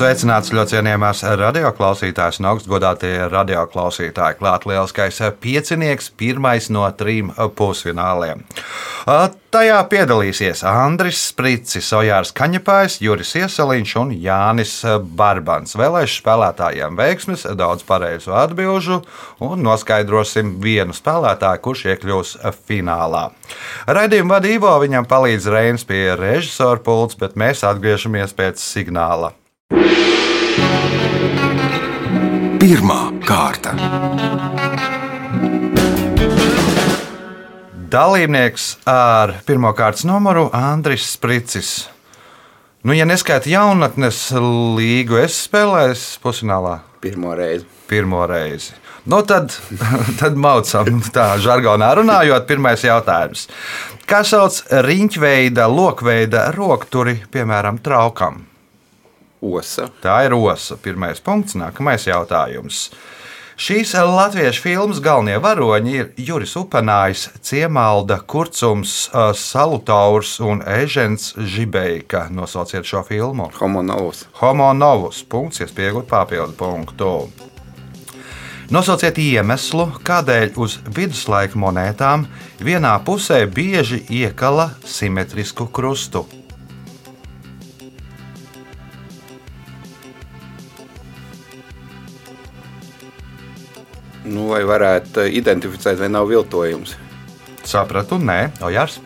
Sveicināts ļoti cienījamās radioklausītājas un augstgadātie radioklausītāji. Klāt lieliskais piecinieks, pirmais no trim pusfināliem. Tajā piedalīsies Andris Spricis, Ojārs Kaņepājs, Juris Iesaliņš un Jānis Barbans. Vēlēšu spēlētājiem veiksmes, daudz pareizu atbilžu un noskaidrosim vienu spēlētāju, kurš iekļūs finālā. Raidījumu vadībā viņam palīdz Reins pie režisora pults, bet mēs atgriežamies pēc signāla. Pirmā kārta. Dalībnieks ar pirmā kārtas numuru Andris Spricis. Nu, ja neskaita jaunatnes līgu, es spēlēju pusfinālā. Pirmo reizi. Pirmo reizi. Nu, tad, tad maucam, tā žargonā runājot, pirmais jautājums. Kā sauc riņķveida, lokveida rokturi, piemēram, traukam? Osa. Tā ir osa. Pirmais punkts, nākamais jautājums. Šīs latviešu filmas galvenie varoņi ir Juris Upenājs, Ciemalda, Kurcums, Salutaurs un Ežens Žibeika. Nosauciet šo filmu. Homo novus. Homo novus. Punkts, iespiegot papildu punktu. Nosauciet iemeslu, kādēļ uz viduslaika monētām vienā pusē bieži iekala simetrisku krustu. Nu, vai varētu identificēt, vai nav viltojums? Sapratu, nē, Ojārs.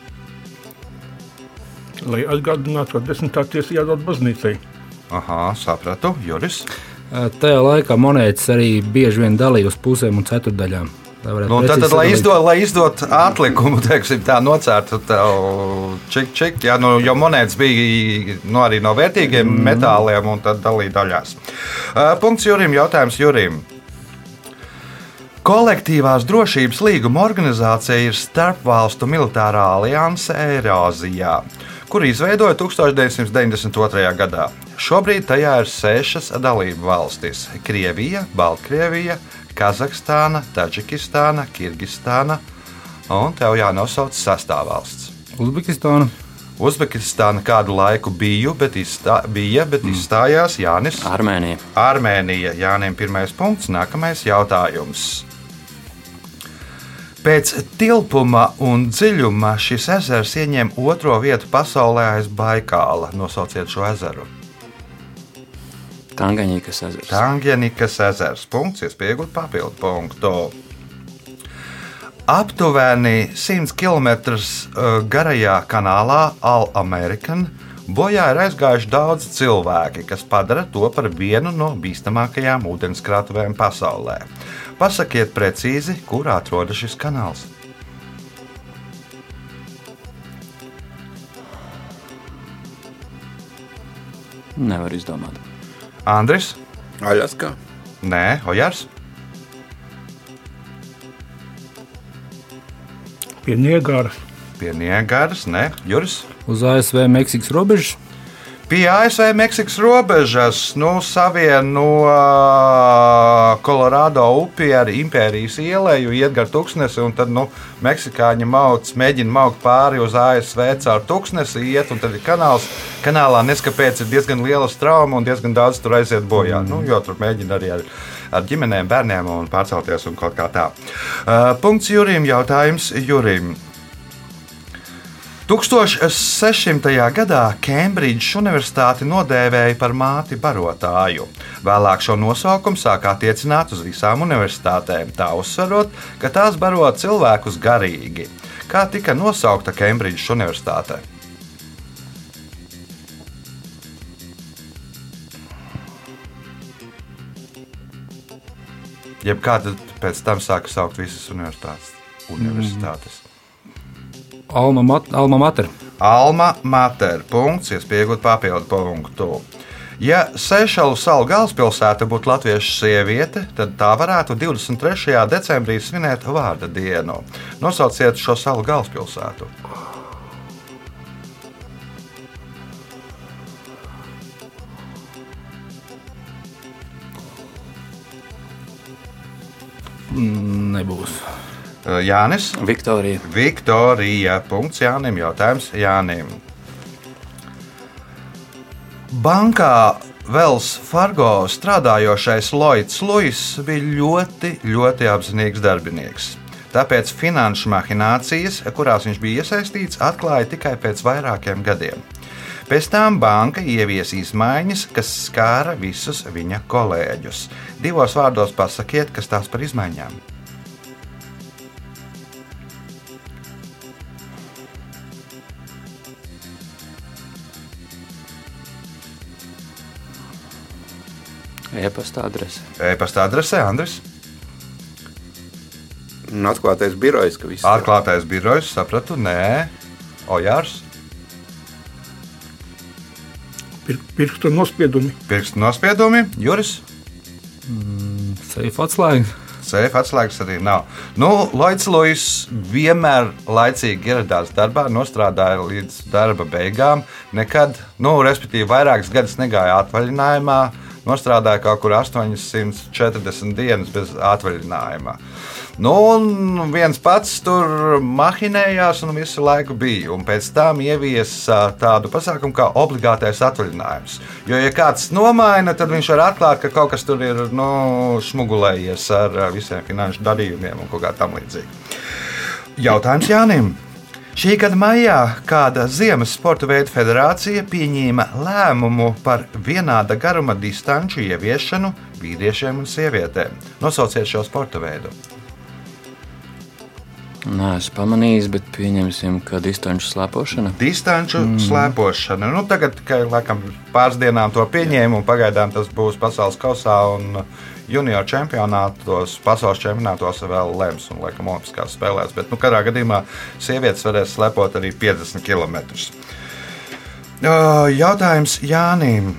Lai atgādinātu, ka desmitā tiesa jādod baznīcai. Aha, sapratu, Juris. Tajā laikā monētas arī bieži vien dalīja uz pusēm un ceturdaļām. Nu, tad, tad, lai izdod, lai izdod atlikumu, teiksim, tā nocērtu čik, čik, jā, nu, jo monētas bija nu, arī no vērtīgiem mm. metāliem un tad dalīja daļās. Uh, punkts Jurim, jautājums Jurim. Kolektīvās drošības līguma organizācija ir Starpvalstu militārā alianse Eirāzijā, kuru izveidoja 1992. gadā. Šobrīd tajā ir sešas dalību valstis - Krievija, Baltkrievija, Kazahstāna, Taģikistāna, Kirgistāna un tev jānosauc sastāvvalsts. Uzbekistāna. Uzbekistāna kādu laiku biju, bet izstā, bija, bet mm. izstājās Jānis. Armēnija. Armēnija. Jānim pirmais punkts, nākamais jautājums. Pēc tilpuma un dziļuma šis ezers ieņem otro vietu pasaulē aiz Baikāla. Nosauciet šo ezeru. Tanganikas ezers. Tanganikas ezers. Punkts, iespējot papildu punktu. Aptuveni 100 km garajā kanālā All-American bojā ir aizgājuši daudz cilvēki, kas padara to par vienu no bīstamākajām ūdenskrātuvēm pasaulē. Pasakiet precīzi, kur atrodas šis kanāls. Nevar izdomāt. Andris? Aļaskā. Nē, Ojārs. Pie Niegāras. Pie Niegāras, ne, Juris. Uz ASV Meksikas robežas. Pie ASV Meksikas robežas nu, savieno uh, Kolorādo upi ar impērijas ielēju, iet gar tūkstnesi, un tad nu, meksikāņi mauc, mēģina maukt pāri uz ASV caur tūkstnesi, iet, un tad ir kanāls. Kanālā neskapēc ir diezgan liela trauma un diezgan daudz tur aiziet bojā. Mm. Nu, jo tur mēģina arī ar, ar ģimenēm, bērniem un pārcelties un kaut kā tā. Uh, punkts Jurim, jautājums Jurim. 1600. gadā Kembridžas Universitāti nodēvēja par māti barotāju. Vēlāk šo nosaukumu sāk attiecināt uz visām universitātēm, tā uzsverot, ka tās baro cilvēkus garīgi. Kā tika nosaukta Kembridžas Universitāte? Jeb kāda pēc tam sāka saukt visas universitātes. universitātes. Mm. Alma, mat, alma mater. Alma mater. Punkts, iespējot papildu punktu. Ja Seišelu salu galvaspilsēta būtu latviešu sieviete, tad tā varētu 23. decembrī svinēt vārda dienu. Nosauciet šo salu galvaspilsētu. Mm, Nebūs. Uh, Jānis. Viktorija. Viktorija. Punkts Jānim. Jautājums Jānim. Bankā Vels Fargo strādājošais Lloyds Lūis bija ļoti, ļoti apzinīgs darbinieks. Tāpēc finanšu mahinācijas, kurās viņš bija iesaistīts, atklāja tikai pēc vairākiem gadiem. Pēc tam banka ievies izmaiņas, kas skāra visus viņa kolēģus. Divos vārdos pasakiet, kas tās par izmaiņām. E-pasta adrese. E-pasta adrese Andris. Un atklātais birojs, ka viss Atklātais birojs, sapratu, nē, Ojārs. Pir, pirkstu nospiedumi. Pirkstu nospiedumi, Juris. Seifa atslēga. Sēfa atslēgas arī nav. Nu, Lloyds Lūis vienmēr laicīgi ieradās darbā, nostrādāja līdz darba beigām. Nekad, nu, respektīvi, vairākas gadus negāja atvaļinājumā. Nostrādāja kaut kur 840 dienas bez atvaļinājuma. Nu, un viens pats tur mahinējās un visu laiku bija. Un pēc tam ieviesa tādu pasākumu kā obligātais atvaļinājums. Jo, ja kāds nomaina, tad viņš var atklāt, ka kaut kas tur ir nu, smugulējies ar visiem finanšu darījumiem un kaut kā tam līdzīga. Jautājums Jānim. Šī gada maijā kāda Ziemas sporta veidu federācija pieņēma lēmumu par vienāda garuma distanču ieviešanu vīriešiem un sievietēm. Nosauciet šo sporta veidu. Nē, es pamanīju, bet pieņemsim, ka distanču slēpošana. Distanču mm. slēpošana. Nu, tagad tikai laikam, pāris dienām to pieņēmu, un pagaidām tas būs pasaules kausā un junior čempionātos, pasaules čempionātos vēl lems un laikam olimpiskās spēlēs. Bet, nu, katrā gadījumā sievietes varēs slēpot arī 50 km. Jautājums Jānim.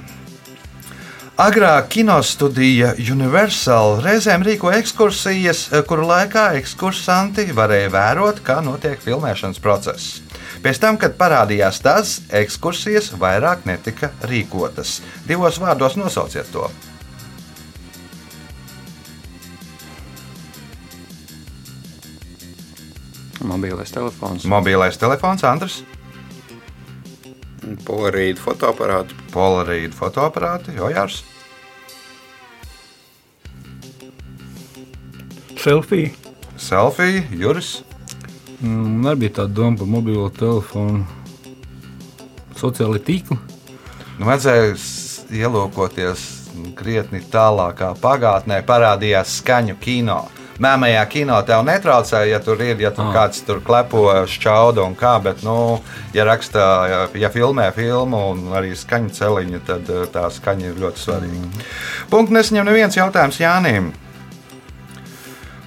Agrāk kinostudija Universal reizēm rīkoja ekskursijas, kuru laikā ekskursanti varēja vērot, kā notiek filmēšanas process. Pēc tam, kad parādījās tas, ekskursijas vairāk netika rīkotas. Divos vārdos nosauciet to. Mobilais telefons. Mobilais telefons, Andris, Polarīdu fotoaparātu. Polarīda fotoaparāti, Jojārs, Selfija. selfija, Juris. Mm, Man arī bija tāda doma par mobilo telefonu. Sociālai tīkli. Nu, vajadzēja ielūkoties krietni tālākā pagātnē, parādījās skaņu kino. Mēmējā kino tev netraucēja, ja tur ir, ja tur Ah. kāds tur klepo, šķauda un kā, bet, nu, ja rakstā, ja, ja filmē filmu un arī skaņu celiņu, tad eh, tā skaņa ir ļoti svarīga. Punkts nesaņem neviens jautājums Jānim.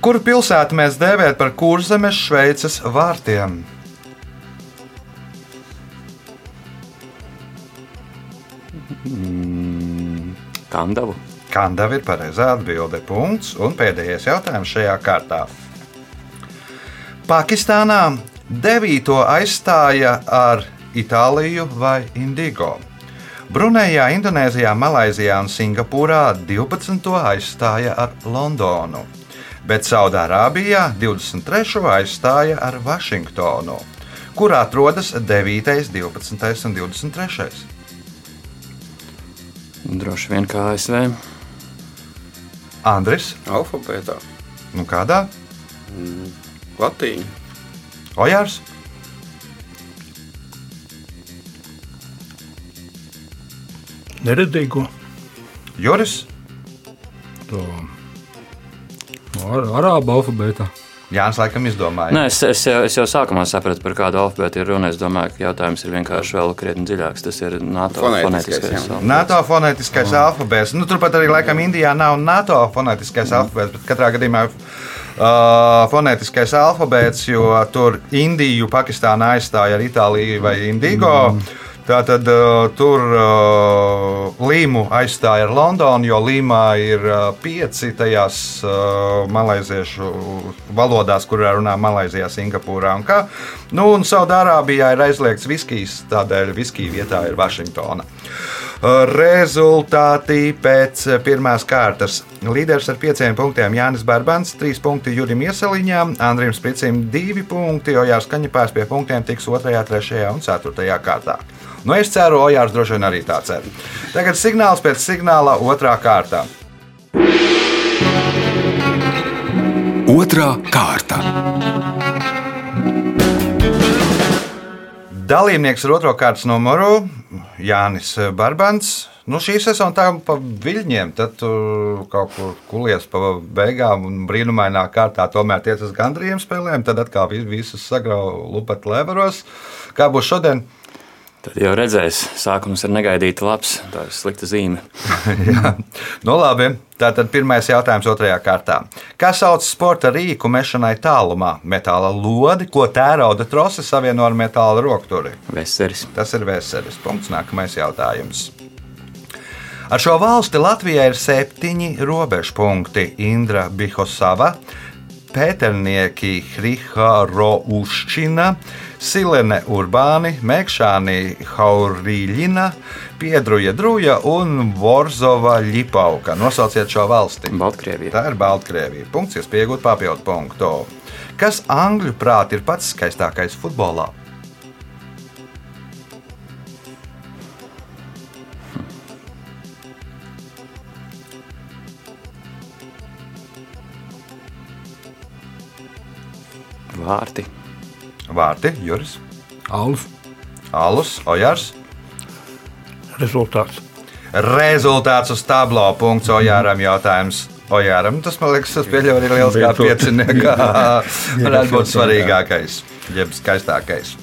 Kuru pilsētu mēs dēvējam par kurzemes Šveices vārtiem? Kandavu. Kandava ir pareizā atbilde. Punkts. Un pēdējais jautājums šajā kārtā. Pakistānā 9. aizstāja ar Itāliju vai Indigo. Brunejā, Indonēzijā, Malaizijā un Singapūrā 12. aizstāja ar Londonu, bet Saudārābijā 23. aizstāja ar Vašingtonu, kur atrodas 9., 12. un 23. Droši vien kā ASV. Andris, Alfabētā. nu kādā? Latīņa. Ojārs? Neredzīgo. Juris, To ar, arābu alfabētā. Jānis laikam izdomāja. Nē, es, es, jau, es jau sākumā sapratu, par kādu alfabētu ir runa. Es domāju, ka jautājums ir vienkārši vēl krietni dziļāks. Tas ir NATO Fonētiskais, fonētiskais. NATO fonētiskais alfabēts. Nu, turpat arī laikam Indijā nav NATO fonētiskais alfabēts, bet katrā gadījumā uh, fonētiskais alfabēts, jo tur Indiju, Pakistānu aizstāja ar Itāliju vai Indigo. Tātad uh, tur uh, Līmu aizstāja ar Londonu, jo Līmā ir uh, pieci tajās uh, malaiziešu valodās, kurā runā Malaizijā, Singapūrā un kā. Nu, un Saudārābijā ir aizliegts viskijs, tādēļ viskija vietā ir Vašingtona. Rezultāti pēc pirmās kārtas. Līderis ar pieciem punktiem Jānis Barbans, trīs punkti Jurim Ieseliņām, Andrim Spricim divi punkti, Ojārs Kaņepājs pie punktiem tiks 2, 3 un 4 kārtā. Nu, es ceru, Ojārs droši vien arī tā cer. Tagad signāls pēc signāla otrā kārtā. Otra kārta. Dalībnieks ar otro kārtas numuru Jānis Barbans. Nu, šī sezona tā pa viļņiem, tad tur kaut kur kulies pa beigām un brīnumainā kārtā tomēr tiec uz gandrījiem spēlēm, tad atkal vi- visus sagrauj lupat leveros. Kā būs šodien? Tad jau redzēs, sākums ir negaidīti labs, tā ir slikta zīme. Jā, nu labi. Tātad pirmais jautājums otrajā kārtā. Kā sauc sporta rīku mešanai tālumā? Metāla lodi, ko tērauda trose savieno ar metāla rokturi. Veseris. Tas ir veselis. Punkts. Nākamais jautājums. Ar šo valsti Latvijai ir septiņi robežpunkti. Indra Bihosava, Pēternieki Hriharoušķina, Silene Urbāni, Mekšāni Haurīļina, Piedruja Druja un Vorzova Ļipauka. Nosauciet šo valsti. Baltkrievija. Tā ir Baltkrievija. Punkts, jūs pieaugat papildu punktu. Kas angļu prāt ir pats skaistākais futbolā? Vārti. Vārti, Juris, Alus. Alus, Ojārs. Rezultāts. Rezultāts uz tablo. Punkts Ojāram jautājums. Ojāram, tas man liekas, tas pieļauj arī liels kā Beidzot. pieciniekā. Varētu būt svarīgākais, jeb skaistākais.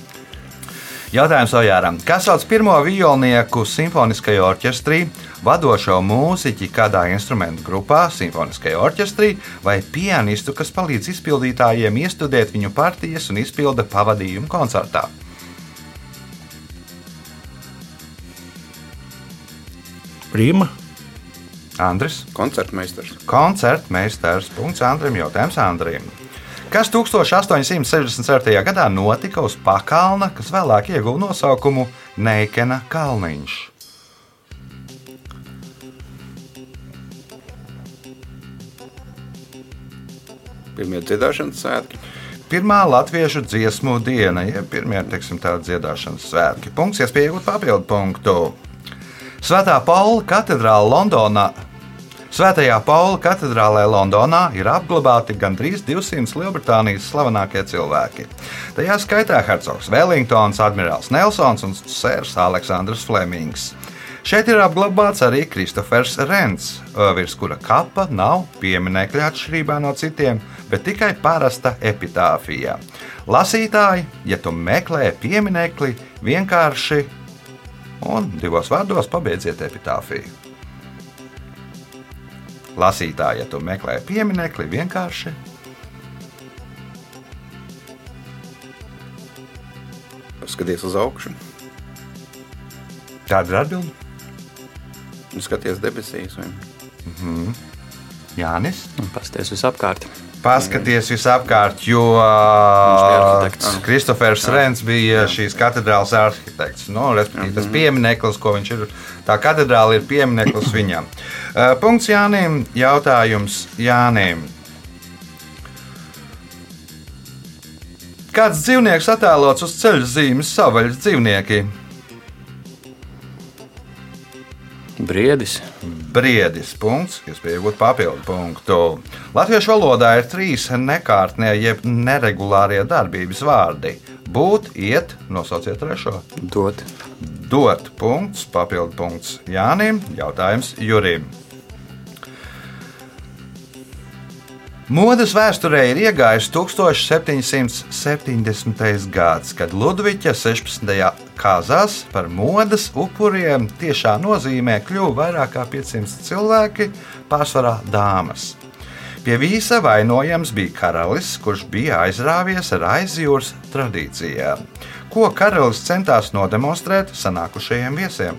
Jautājums Ojāram. Kas sauc pirmo violnieku simfoniskajā orķestrī, vadošo mūziķi kādā instrumentu grupā, simfoniskajā orķestrī vai pianistu, kas palīdz izpildītājiem iestudēt viņu partijas un izpilda pavadījumu koncertā? Prima. Andris. Koncertmeistars. Koncertmeistars. Punkts Andrim. Jautājums Andrim. Kas 1867. gadā notika uz pakalna, kas vēlāk ieguva nosaukumu Neikena kalniņš? Pirmie dziedāšanas svētki. Pirmā latviešu dziesmu diena, jeb pirmie teiksim, dziedāšanas svētki. Punkts, iespējot papildu punktu. Svētā Paula katedrāle Londonā. Svētajā Paula katedrālē Londonā ir apglabāti gandrīz 200 Lielbritānijas slavenākie cilvēki. Tajā skaitā hercogs Wellingtons, admirālis Nelsons un sērs Aleksandrs Flemings. Šeit ir apglabāts arī Kristofers Rens, virs kura kapa nav pieminekļa atšķirībā no citiem, bet tikai parasta epitāfija. Lasītāji, ja tu meklē pieminekli, vienkārši un divos vārdos pabeidziet epitāfiju. Lasītāji, ja tu meklē pieminekli, vienkārši Skaties uz augšu. tāda ir atbilde. Un Skaties debesīs. Vai... Jānis. Un pasties visapkārt. Paskaties visapkārt, jo uh, Kristofers Rens bija šīs katedrāles arhitekts. Nu, respektīvi, tas piemineklis, ko viņš ir, tā katedrāle ir piemineklis viņam. Uh, Punkts Jānim. Jautājums Jānim. Kāds dzīvnieks attēlots uz ceļu zīmes savvaļas dzīvnieki? Briedis. Briedis. Punkts, kas pieaugot papildu punktu. Latviešu valodā ir trīs nekārtnie, jeb neregulārie darbības vārdi. Būt, iet, nosauciet trešo. Dot. Dot punkts, papildu punkts Jānim, jautājums Jurim. Modes vēsturē ir iegājis 1770. gads, kad Ludvigs 16. kāzās par modes upuriem tiešā nozīmē kļuva vairāk kā 500 cilvēki, pārsvarā dāmas. Pie visa vainojams bija karalis, kurš bija aizrāvies ar aizjūras tradīcijām. Ko karalis centās nodemonstrēt sanākušajiem viesiem?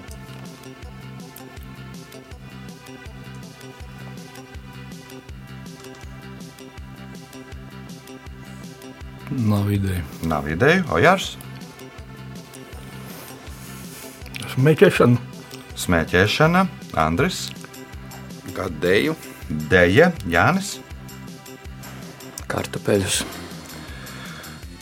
Nav ideja. Nav ideju, Ojārs. Smēķēšana. Smēķēšana, Andris, dēļu? Deja, Jānis. Kartupeļus.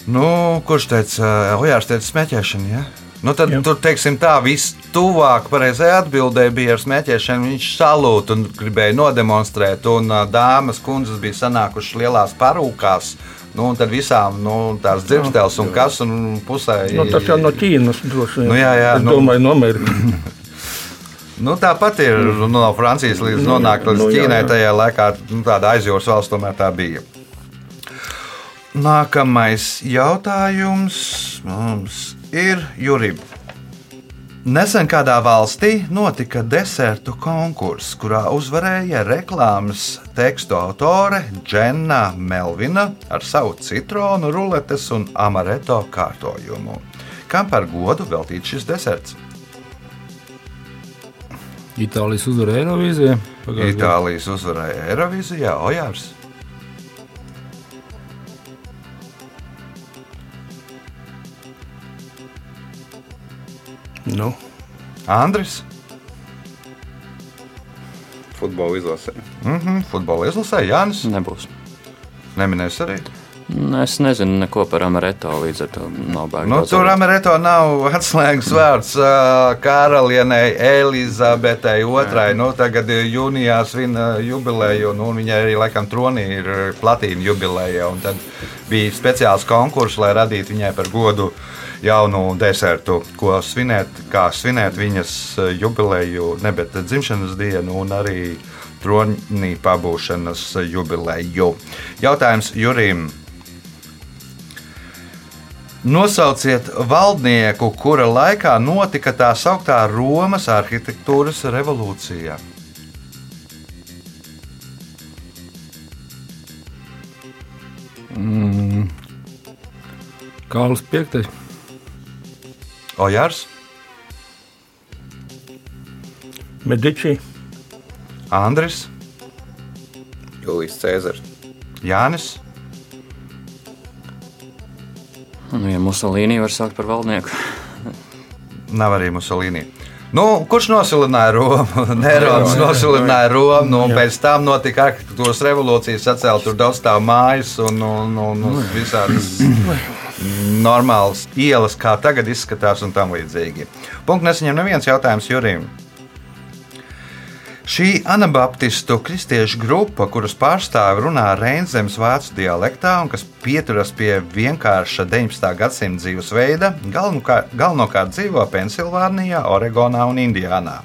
Nu, kurš teica, Ojārs teica smēķēšana, ja? Nu, tad, Jā. tur, teiksim, tā vistuvāk pareizajai atbildēji bija ar smēķēšanu. Viņš salūta un gribēja nodemonstrēt, un dāmas kundzes bija sanākušas lielās parūkās. Nu, un tad visām nu, tās dzirkstēlis un kas un pusē. Nu, tas jau no Ķīnas droši vien. Nu, jā, jā, es nu- domāju, no Amerikas. Nu, tāpat ir nu, no Francijas līdz nonākt līdz nu, jā, Ķīnai. jā. Tajā laikā nu, tāda aizjūras valsts tomēr tā bija. Nākamais jautājums mums ir Jurim. Nesen kādā valstī notika desertu konkurss, kurā uzvarēja reklāmas tekstu autore Dženna Melvina ar savu citronu, ruletes un amareto kārtojumu. Kam par godu veltīts šis deserts? Itālijas uzvarēja Eirovīzijā. Itālijas uzvarēja Eirovīzijā, Ojārs. Nu, Andris. Futbola izlasē. Mhm, futbola izlasē Jānis. Nebūs. Neminēs arī. Nu, Es nezinu neko par amareto, līdz ar to nav baigi. Nu, tur. Amerikā nav atslēgas vārds karalienei Elizabetei II. Nu, tagad jūnijā svin jubileju, nu, un viņai arī laikam tronī ir platīna jubileja. un Tad bija speciāls konkurss, lai radītu viņai par godu jaunu desertu, ko svinēt, kā svinēt viņas ā, jubileju, ne bet dzimšanas dienu un arī tronī pabūšanas jubileju. Jautājums Jurim. Nosauciet valdnieku, kura laikā notika tā sauktā Romas arhitektūras revolūcija. Kārlis Piektais. Ojārs, Medici, Andris, Jūlijas Cēzars. Jānis, Nu, ja Musolīni var saukt par valdnieku, nav arī Musolīni. Nu, kurš nosilināja Romu? Nerons nosilināja Romu, nu, un pēc tam notika arhitektūras revolūcija, sacēla tur daudz stāvu mājas un, un, un, un visādas normālas ielas, kā tagad izskatās un tam līdzīgi. Punkts nesaņem neviens jautājums Jurim. Šī anabaptistu kristiešu grupa, kuras pārstāvi runā Reinzemes vācu dialektā un kas pieturas pie vienkārša 19. gadsimta dzīvesveida, galvenokārt, dzīvo Pensilvānijā, Oregonā un Indijānā.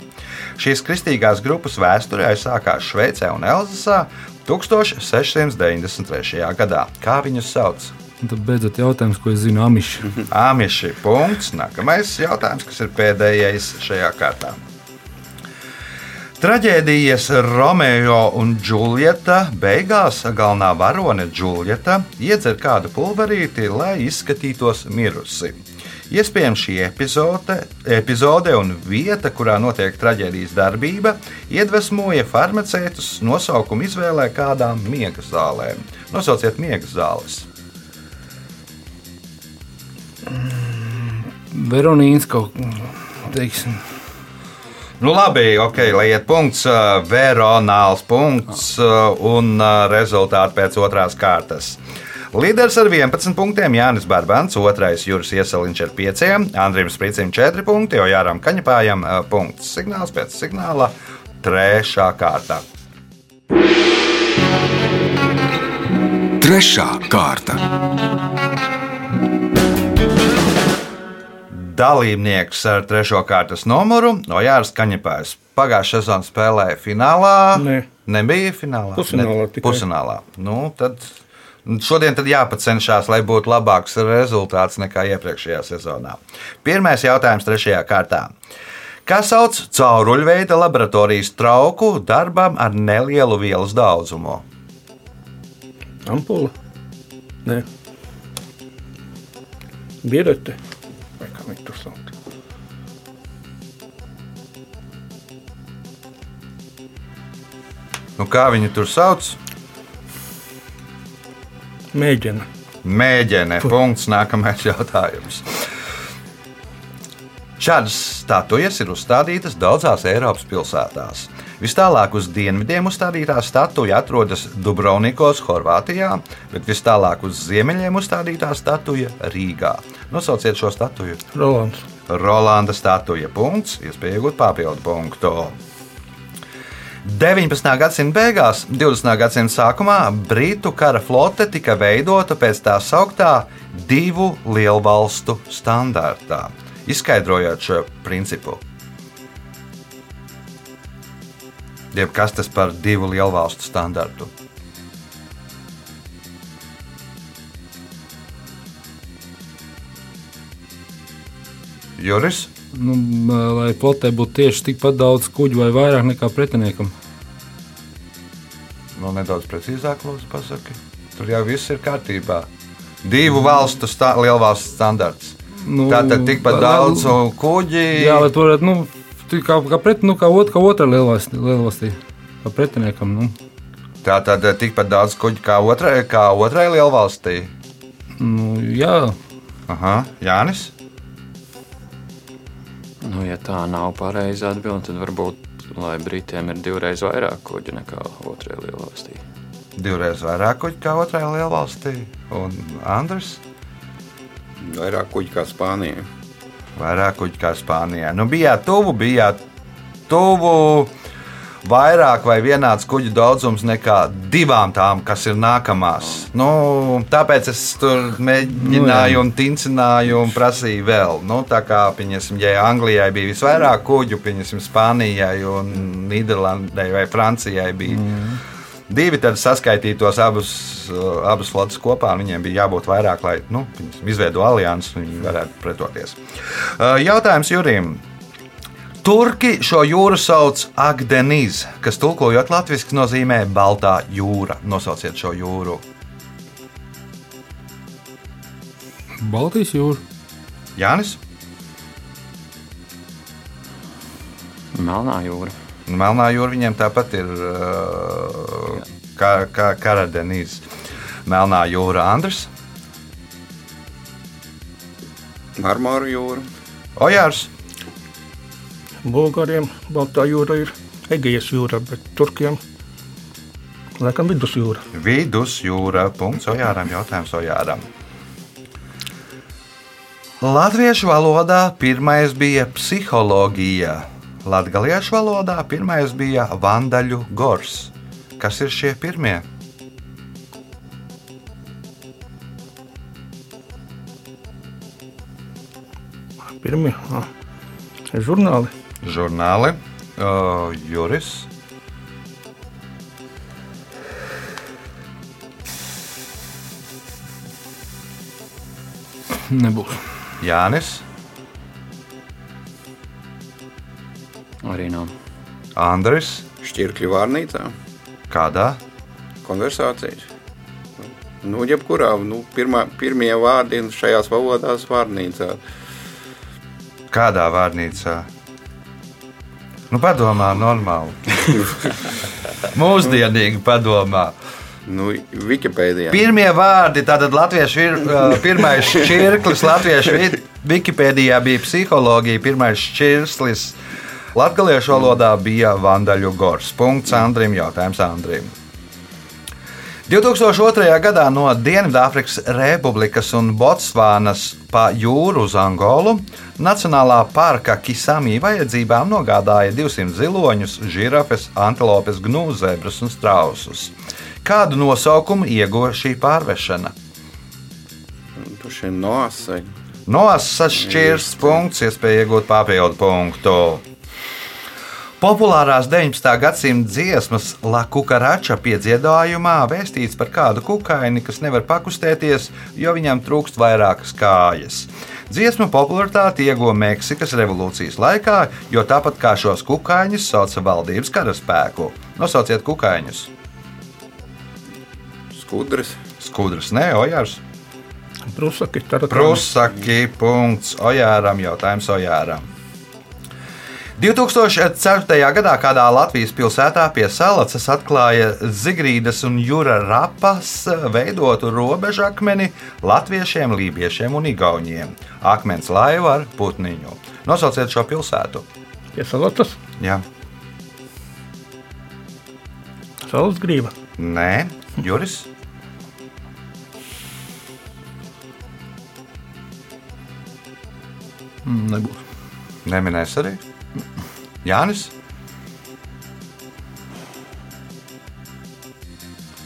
Šīs kristīgās grupas vēsture aizsākās Šveicē un Elzasā 1693. gadā. Kā viņus sauc? Un tad beidzot jautājums, ko es zinu Amiši. Āmieši punkts. Nākamais jautājums, kas ir pēdējais šajā kārtā. Traģēdijas Romeo un Džuljeta beigās galvenā varone Džuljeta iedzer kādu pulverīti, lai izskatītos mirusi. Iespējams, šī epizode, epizode un vieta, kurā notiek traģēdijas darbība, iedvesmoja farmaceitus nosaukumu izvēlē kādām miega zālēm. Nosauciet miega zāles. Veronīns kaut kā, teiksim, Nu, labi, ok, lai iet punkts, uh, veronāls punkts uh, un uh, rezultāti pēc otrās kārtas. Līderis ar 11 punktiem Jānis Barbants, otrais Juris Iesaliņš ar 5, Andrija Sprīcim 4 punkti, jo Jāram Kaņepājam punkts. Signāls pēc signāla trešā kārta. Trešā kārta. Dalībnieks ar trešo kārtas numuru Ojārs Kaņepājs. Pagājušā sezonā spēlēja finālā. Nē. Nebija finālā. Pusfinālā Ne, pusfinālā. Nu, tad šodien tad jāpacenšas, lai būtu labāks rezultāts nekā iepriekšējā sezonā. Pirmais jautājums trešajā kārtā. Kā sauc cauruļveida laboratorijas trauku darbam ar nelielu vielas daudzumu? Ampula. Nē, Birete. Vai kā viņi tur sauc? Nu, kā viņi tur sauc? Mēģina. Mēģinē, punkts, nākamais jautājums. Šādas statujas ir uzstādītas daudzās Eiropas pilsētās. Vistālāk uz dienvidiem uzstādītā statuja atrodas Dubrovnikos, Horvātijā, bet vistālāk uz ziemeļiem uzstādītā statuja Rīgā. Nosauciet šo statuju. Rolands. Rolanda statuja punkts, iespēja iegūt papildu punktu. 19. gadsimta beigās, 20. gadsimta sākumā Britu kara flote tika veidota pēc tā sauktā divu lielvalstu standartā. Izskaidrojot šo principu, jeb kas tas par divu lielvalstu standartu? Juris? Nu, lai flotē būtu tieši tikpat daudz kuģu vai vairāk nekā pretiniekam. Nu, nedaudz precīzāk, lūdzu, pasaki. Tur jau viss ir kārtībā. Divu valstu stā, lielvalstu standarts. Nu, Tātad tikpat nu, daudz kuģi. Jā, bet varētu, nu, tik kā, kā, pret, nu, kā, ot, kā otrā lielvalstī, lielvalstī, kā pretiniekam. Nu. Tātad tikpat daudz kuģi kā otrai, kā otrai lielvalstī. Nu, jā, Aha, Jānis. Nu, ja tā nav pareiza atbilde, tad varbūt, lai Britiem ir divreiz vairāk kuģu nekā otrajā lielvalstī. Divreiz vairāk kuģi kā otrai lielvalstī. Un Andris. Vairāk kuģi kā Spānija. Vairāk kuģi kā Spānijā. Nu, bijāt tuvu, bijāt tuvu. Vairāk vai vienāds kuģu daudzums nekā divām tām, kas ir nākamās. Nu, tāpēc es tur mēģināju, un tincināju un prasīju vēl. Nu, tā kā, pieņasim, ja Anglijai bija visvairāk kuģu, pieņasim, Spānijai un Nīderlandai vai Francijai bija. Mm. Divi tad saskaitītos abus, uh, abus flotes kopā. un Viņiem bija jābūt vairāk, lai nu, izveidotu aliansi un viņi varētu pretoties. Uh, Jautājums Jurim. Turki šo jūru sauc Agdeniz, kas tulkojot latviešu nozīmē Baltā jūra. Nosauciet šo jūru. Baltijas jūra. Jānis, Melnā jūra. Melnā jūra viņiem tāpat ir uh, kā, kā Karadenīs. Melnā jūra Andris, Marmāra jūra. Ojārs, Bulgāriem Baltā jūra ir Egejas jūra, bet Turkiem laikam vidusjūra. Vidusjūra. Punkts Ojāram. Jautājums Ojāram. Latviešu valodā pirmais bija psiholoģija. Latviešu valodā pirmais bija vandaļu gors. Kas ir šie pirmie? Pirmie ah, žurnāli. Žurnāli, uh, Juris, Nebūs. Jānis, Arī nav. Andris. Šķirkļu vārnīcā. Kādā? Konversācijas. Nu, jebkurā nu, pirmā, pirmie vārdi šajās valodās vārnīcā. Kādā vārnīcā? Nu, padomā, normāli. Mūsdienīgi padomā. Nu, Wikipēdijā. Pirmie vārdi, tātad latviešu ir uh, pirmais šķirklis, latviešu Wikipēdijā bija psiholoģija, pirmais šķirslis. Latviešu valodā bija vandaļu gors. Punkts Andrim, jautājums Andrim. 2002. gadā no Dienvidāfrikas Republikas un Botsvānas pa jūru uz Angolu Nacionālā parka Kisami vajadzībām nogādāja 200 ziloņus, žirafes, antilopes, gnūzebrus un strausus. Kādu nosaukumu ieguva šī pārvešana? Noasai. Nosas šķirs punkts, iespēja iegūt papildu punktu. Populārās 19. gadsimta dziesmas La Cucaracha piedziedājumā vēstīts par kādu kukaini, kas nevar pakustēties, jo viņam trūkst vairākas kājas. Dziesmu popularitāti ieguva Meksikas revolūcijas laikā, jo tāpat kā šos kukaiņus sauca valdības karaspēku. Nosauciet kukaiņus. Skudras. Skudras, ne, Ojārs. Prusaki. Prusaki, punkts Ojāram, jautājums Ojāram. 2004. gadā kādā Latvijas pilsētā pie Salacas atklāja Zigrīdas un Jūra Rapas veidotu robežu akmeni latviešiem, lībiešiem un igauniem. Akmens laiva ar putniņu. Nosauciet šo pilsētu. Pie salatas, Jā. saules grība. Nē, Juris. Mm, Nebūs. Neminēs arī. Jānis.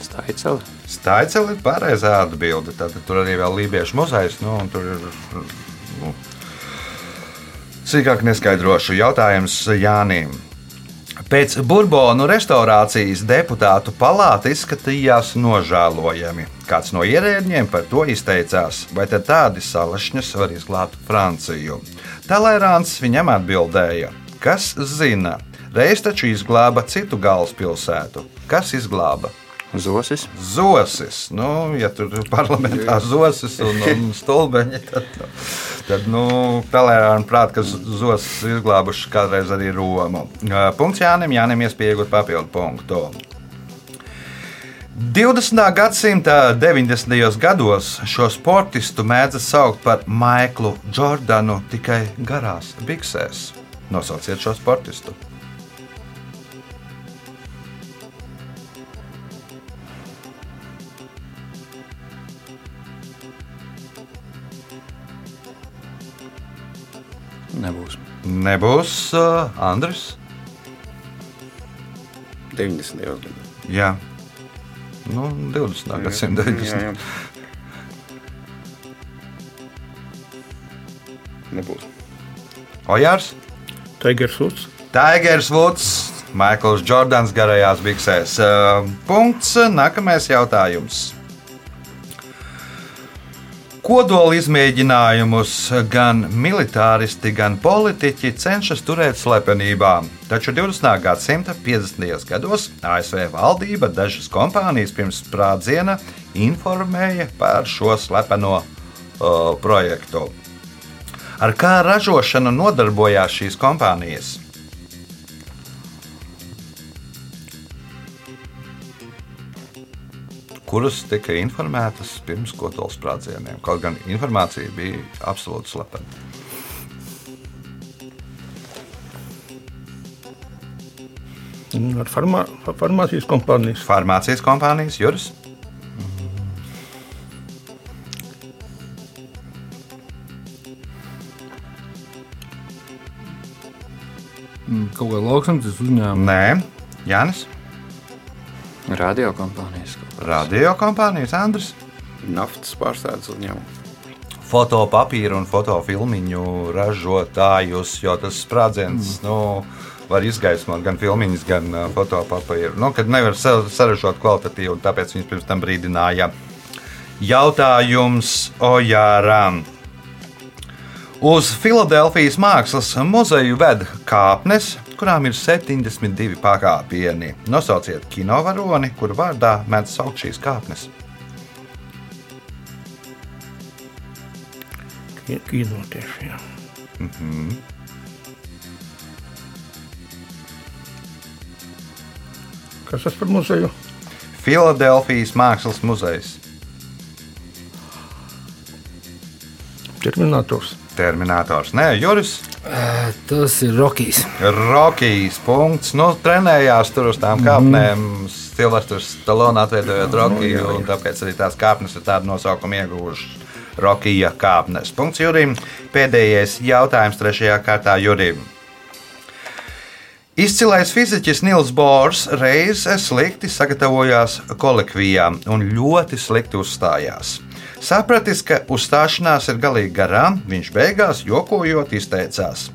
Staiceli. Staiceli ir pareizā atbilde. Tad tur arī vēl lībiešu muzejs. Nu, tur ir nu, sīkāk neskaidrošu jautājums Jānim. Pēc Burbonu restaurācijas deputātu palāta izskatījās nožēlojami. Kāds no ierēdņiem par to izteicās, vai tādi salašņas var izglābt Franciju. Talērāns viņam atbildēja, kas zina, reiz taču izglāba citu galvaspilsētu. Kas izglāba? Zosis. Zosis. Nu, ja tur ir parlamentā zosis un, un stulbeņi, tad, tad nu, Talērāna prāt, ka zosis izglābuši kādreiz arī Romu. Punkts Jānim, Jānim iespējot papildu punktu. 20. gadsimta 90. gados šo sportistu mēdza saukt par Maiklu Jordanu tikai garās biksēs. Nosauciet šo sportistu. Nebūs. Nebūs uh, Andris. 90. gados. Jā, nu, 20. gadsimta 90. Jā, jā. Nebūs. Ojārs, Tigers Uts. Tigers Woods, Maikls Jordans garajās biksēs. Punkts. Nākamais jautājums. Kodola izmēģinājumus gan militāristi, gan politiķi cenšas turēt slepenībā. Taču 20. gadsimta 50. gados ASV valdība dažas kompānijas pirms sprādziena informēja par šo slepeno uh, projektu. Ar kā ražošanu nodarbojās šīs kompānijas? kuras tika informētas pirms kodola sprādzieniem. Kaut gan informācija bija absolūti slepena. Ar farmā, farmācijas kompānijas. Farmācijas kompānijas, Juris. Kaut kā lauksaimniecības uzņēmuma. Nē, Jānis. Radiokompānijas. kaut kādas. Radio kompānijas, Andris. Naftas pārstādes uzņēmums. Fotopapīra un fotofilmiņu ražotājus, jo tas sprādziens mm. nu, var izgaismot gan filmiņus, gan uh, fotopapīru. Nu, kad nevar sa- saražot kvalitatīvu, un tāpēc viņš pirms tam brīdināja. Jautājums Ojāram. Uz Filadelfijas mākslas muzeju ved kāpnes, kurām ir 72 pakāpieni. Nosauciet kinovaroni, kuru vārdā mēdz saukt šīs kāpnes. Ki- Kino tieši. Jā. Kas tas par muzeju? Filadelfijas mākslas muzejs. Terminators. Terminators. Nē, Juris. Tas ir Rokijs. Rokijs. Punkts. Nu, trenējās tur uz tām kāpnēm. Silvestris Stalona atveidojot Rokiju, un tāpēc arī tās kāpnes ir tādu nosaukumu ieguvušas. Rokija kāpnes. Punkts Jurim. Pēdējais jautājums trešajā kārtā Jurim. Izcilais fiziķis Nils Bors reiz slikti sagatavojās kolekvijā un ļoti slikti uzstājās. Sapratis, ka uzstāšanās ir galīgi garām, viņš beigās jokojot izteicās: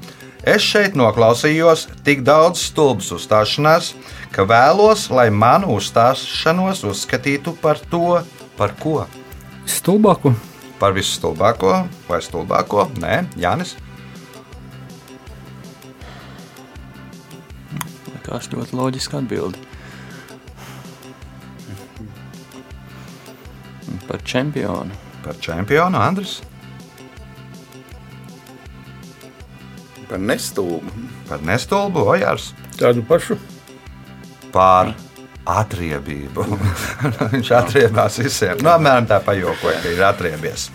Es šeit noklausījos tik daudz stulbas uzstāšanās, ka vēlos, lai manu uzstāšanos uzskatītu par to, par ko? Stulbāku. Par visu stulbāko vai stulbāko? Nē, Jānis. Likās ļoti loģiski atbildi. Čempionu. Par čempionu Andris. Par nestulbu. Par nestulbu, ojārs, Tādu pašu. par atriebību. Viņš atriebās visiem. Nu, apmēram tā pajokoja, ka ir atriebies.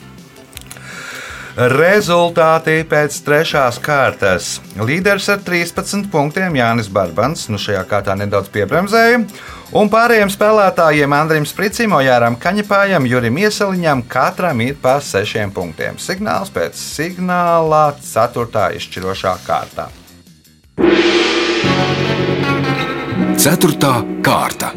Rezultāti pēc trešās kārtas. Līderis ar 13 punktiem Jānis Barbans, nu šajā kārtā nedaudz piebremzēja. Un pārējiem spēlētājiem Andrim Spricim, Ojāram Kaņepājam, Jurim Iesaliņam katram ir pa 6 punktiem. Signāls pēc signāla 4. izšķirošā kārtā. Ceturtā kārta.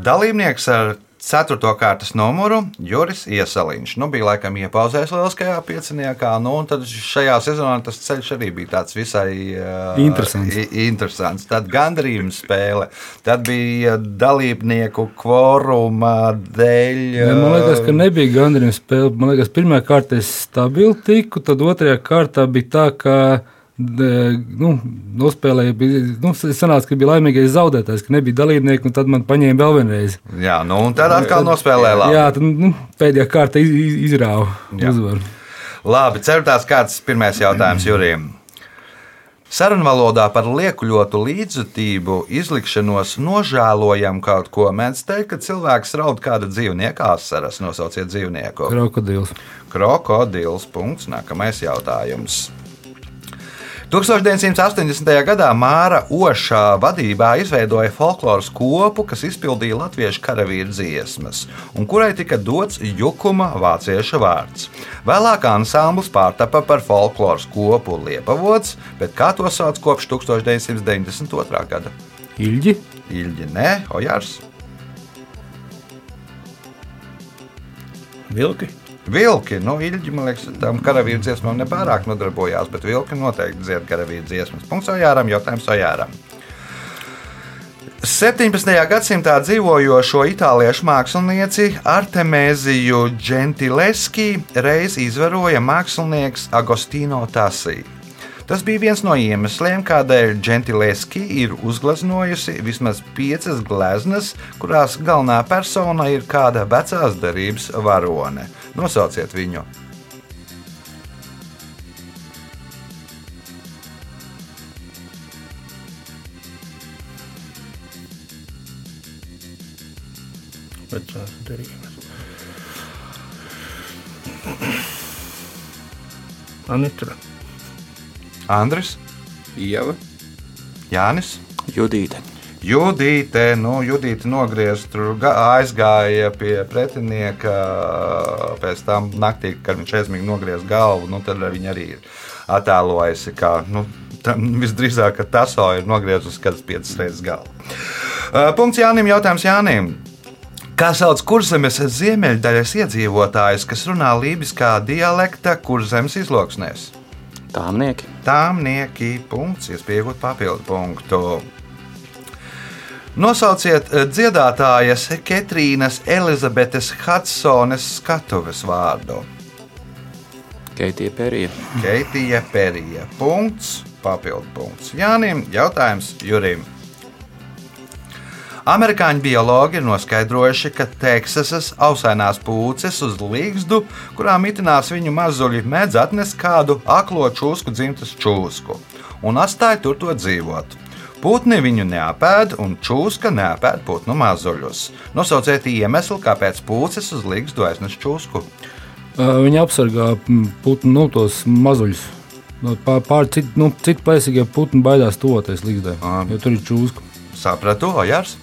Dalībnieks ar 4. kārtas numuru Juris Iesaliņš. Nu, bija laikam iepauzējis lieliskajā pieciniekā, nu, un tad šajā sezonā tas ceļš arī bija tāds visai uh, Interesants. interesants. Tad gandrījuma spēle, tad bija dalībnieku kvoruma dēļ. Ja, man liekas, ka nebija gandrīz spēle. Man liekas, pirmā kārta es stabili tiku, tad otrajā kārtā bija tā, ka nu, nospēlēja. Bija, nu, sanāca, ka bija laimīgais zaudētājs, ka nebija dalībnieki, un tad man paņēma vēl vienreiz. Jā, nu, un tad atkal nospēlēja labi. Jā, tad nu, pēdējā kārta iz- iz- izrāva uzvaru. Labi, ceturtās kārtas pirmais jautājums Jurijam. Sarunvalodā par liekuļotu līdzjūtību izlikšanos nožēlojam kaut ko. Mēdz teikt, ka cilvēks raud kāda dzīvnieka asaras. Nosauciet dzīvnieku. Krokodils. Krokodils. Punkts. Nākamais jautājums. 1980. gadā Māra Ošā vadībā izveidoja folkloras kopu, kas izpildīja latviešu karavīru dziesmas, un kurai tika dots jukuma vāciešu vārds. Vēlāk ansamblis pārtapa par folkloras kopu Liepavots, bet kā to sauc kopš 1992. gada? Ilģi. Ilģi, nē, Ojārs. Vilki. Vilki, nu, ilgi, man liekas, tam karavīru dziesmām nepārāk nodarbojās, bet vilki noteikti dzied karavīru dziesmas. Punkts Ojāram, jautājums Ojāram. 17. gadsimtā dzīvojošo itāliešu mākslinieci Artemēziju Gentileski reiz izvaroja mākslinieks Agostino Tasī. Tas bija viens no iemesliem, kādēļ Gentileski ir uzgleznojusi vismaz piecas gleznas, kurās galvenā persona ir kāda vecās darības varone. Nosauciet viņu! Vecās derības. Anitra. Andris, Ieva. Jānis. Judīte. Judīte, nu, Judīte nogriez, tur ga- aizgāja pie pretinieka. Pēc tam naktī, kad viņš aizmīgi nogriez galvu, nu, tad viņa arī ir attēlojusi, kā nu, tam visdrīzāk, ka tas ir nogriezusi kādas piecas reizes galvu. Uh, Punkts Jānim, jautājums Jānim. Kā sauc kurzemes ziemeļdaļas iedzīvotājus, kas runā lībiskā dialekta kurzemes izloksnēs? Tāmnieki. Tāmnieki, punkts, iespējot papildu punktu. Nosauciet eh, dziedātājas Ketrīnas Elizabetes Hudsones skatuves vārdu. Keitija Perija. Keitija Perija. Punkts, papildu punkts. Jānim, jautājums Jurim. Amerikāņu biologi ir noskaidrojuši, ka Teksasas ausainās pūces uz līgstu, kurā mitinās viņu mazuļi, mēdz atnest kādu aklo čūsku dzimtas čūsku un atstāja tur to dzīvot. Putni viņu neapēd, un čūska neapēd putnu mazuļus. Nosauciet iemeslu, kāpēc pūces uz līgstu aiznes čūsku. Viņi apsargā putnu nu, tos mazuļus. No Pār, pār citu, nu, citu plēsīgie putni baidās tuvoties līgzdai, Ā. jo tur ir čūska. Sapratu, Ojārs?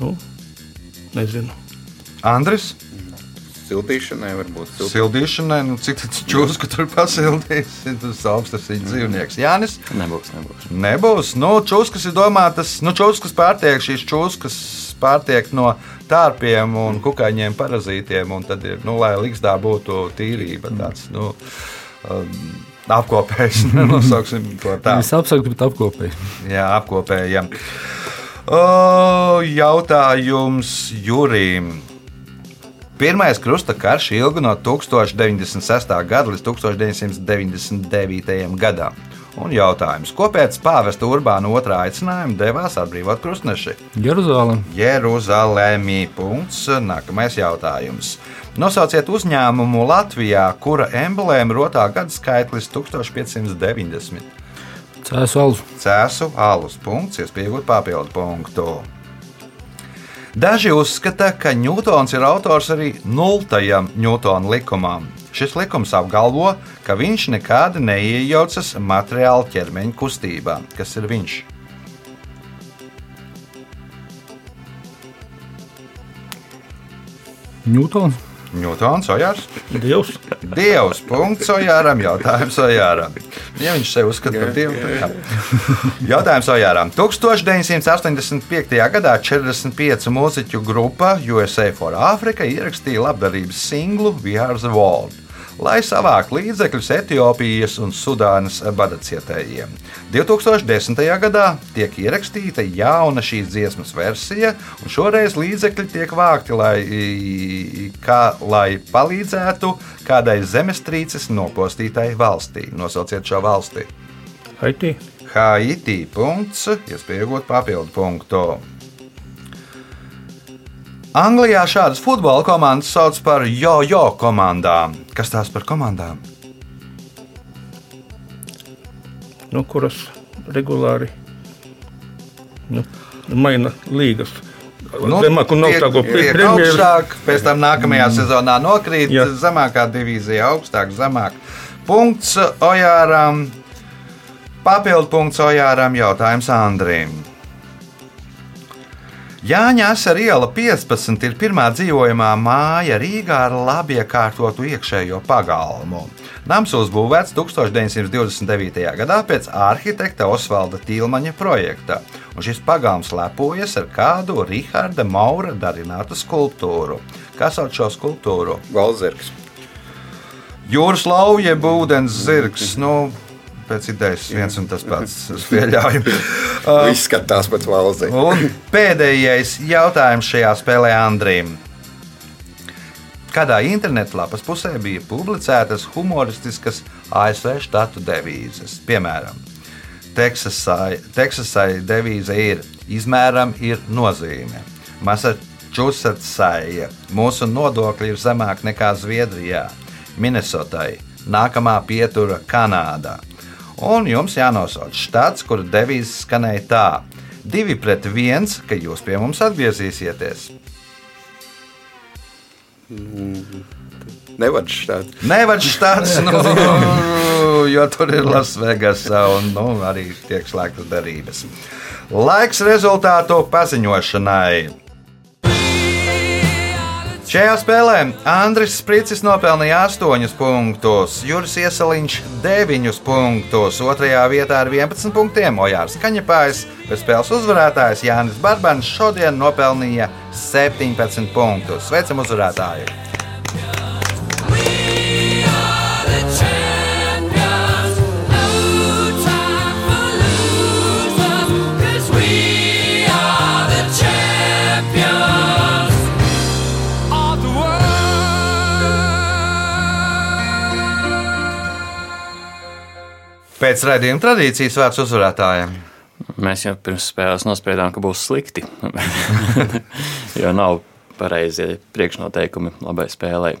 Nu, nezinu. Andris? Siltīšanai var būt silti. Sildīšanai, nu, cik tas čūsku tur pasildīs, tas augstas viņa dzīvnieks. Jānis? Nebūs, nebūs. Nebūs. Nu, čūskas ir domātas, nu, čūskas pārtiek, šīs čūskas pārtiek no tārpiem un kukaiņiem parazītiem, un tad ir, nu, lai likstā būtu tīrība tāds, nu, um, apkopējs, nosauksim to tā. Viņas apsargā, bet apkopēji. Jā, apkopējam. O, jautājums Jurim. Pirmais krusta karš ilga no 1096. gada līdz 1999. gadam. Un jautājums, ko pēc pāvesta Urbāna otrā aicinājuma devās atbrīvot krustneši? Jeruzalem. Jeruzalemi. Punkts. Nākamais jautājums. Nosauciet uzņēmumu Latvijā, kura emblēma rotā gada skaitlis 1590. Cēsu alus. Cēsu alus punkts, iespējot papildu punktu. Daži uzskata, ka Ņūtons ir autors arī nultajam Ņūtona likumam. Šis likums apgalvo, ka viņš nekādi neiejaucas materiāla ķermeņa kustībā. Kas ir viņš? Ņūtons. Ņūtons, Ojārs. Dievs. Dievs, punkts Ojāram, jautājums Ojāram. Ja viņš sev uzskata par dievu, tad jā. Jautājums Ojāram. 1985. gadā 45 mūziķu grupa USA for Africa ierakstīja labdarības singlu We Are the World lai savāktu līdzekļus Etiopijas un Sudānas badacietējiem. 2010. gadā tiek ierakstīta jauna šīs dziesmas versija, un šoreiz līdzekļi tiek vākti, lai, kā, lai palīdzētu kādai zemestrīces nopostītai valstī. Nosauciet šo valsti. Haiti. Haiti. Punkts, iespējot papildu punktu. Anglijā šādas futbola komandas sauc par jo-jo komandām. Kas tās par komandām? Nu, kuras regulāri nu, maina līgas. Nu, Zemāk un augstāko tiek augstāk, pēc tam nākamajā sezonā nokrīt, Jā. zemākā divīzija, augstāk, zemāk. Punkts Ojāram, papildu punkts Ojāram, jautājums Andrim. Jāņa Asara iela 15 ir pirmā dzīvojamā māja Rīgā ar labi iekārtotu iekšējo pagalmu. Nams uzbūvēts 1929. gadā pēc arhitekta Osvalda Tīlmaņa projekta, un šis pagalms lepojas ar kādu Rahāda Maura darinātu skulptūru. Kā sauc šo skulptūru? Valzergs. Jūras lauja, ūdens zirgs. Nu, pēc idejas viens un tas pats es pieļauju. Viss skatās pēc. Un pēdējais jautājums šajā spēlē Andrim. Kādā internetlapas pusē bija publicētas humoristiskas ASV štatu devīzes? Piemēram, Teksasai, Teksasai devīze ir izmēram ir nozīme. Massachusettsai mūsu nodokļi ir zemāki nekā Zviedrijā, Minnesotai, nākamā pietura Kanādā. Un jums jānosauc štats, kur devīze skanēja tā: divi pret viens, ka jūs pie mums atgriezīsieties. Nevar šādi. Nevar štāts, nu, jo tur ir Lasvegasa un nu, arī tiek slēgtas derības. Laiks rezultātu paziņošanai. Šajā spēlē Andris Spricis nopelnīja 8 punktus, Juris Iesaliņš 9 punktus, 2. vietā ar 11 punktiem Ojārs Kaņepājs, bet spēles uzvarētājs Jānis Barbans šodien nopelnīja 17 punktus. Sveicam uzvarētāju! Pēc raidījuma tradīcijas vārds uzvarētājiem. Mēs jau pirms spēles nospriedām, ka būs slikti. jo nav pareizie priekšnoteikumi labai spēlei.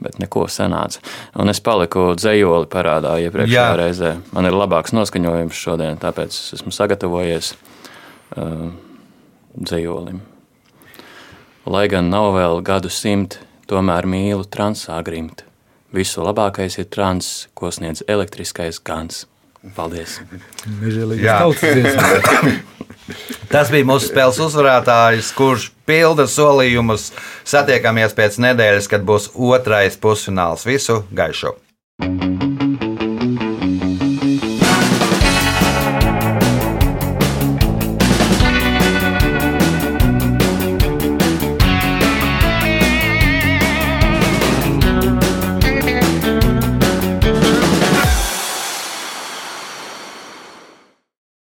Bet neko sanāca. Un es paliku dzējoli parādā iepriekšējā Jā. reizē. Man ir labāks noskaņojums šodien, tāpēc es esmu sagatavojies uh, dzējolim. Lai gan nav vēl gadu simt, tomēr mīlu transāgrimt. Visu labākais ir trans, ko sniedz elektriskais gans. Paldies! Tas bija mūsu spēles uzvarētājs, kurš pilda solījumus. Satiekamies pēc nedēļas, kad būs otrais pusfināls. Visu gaišu!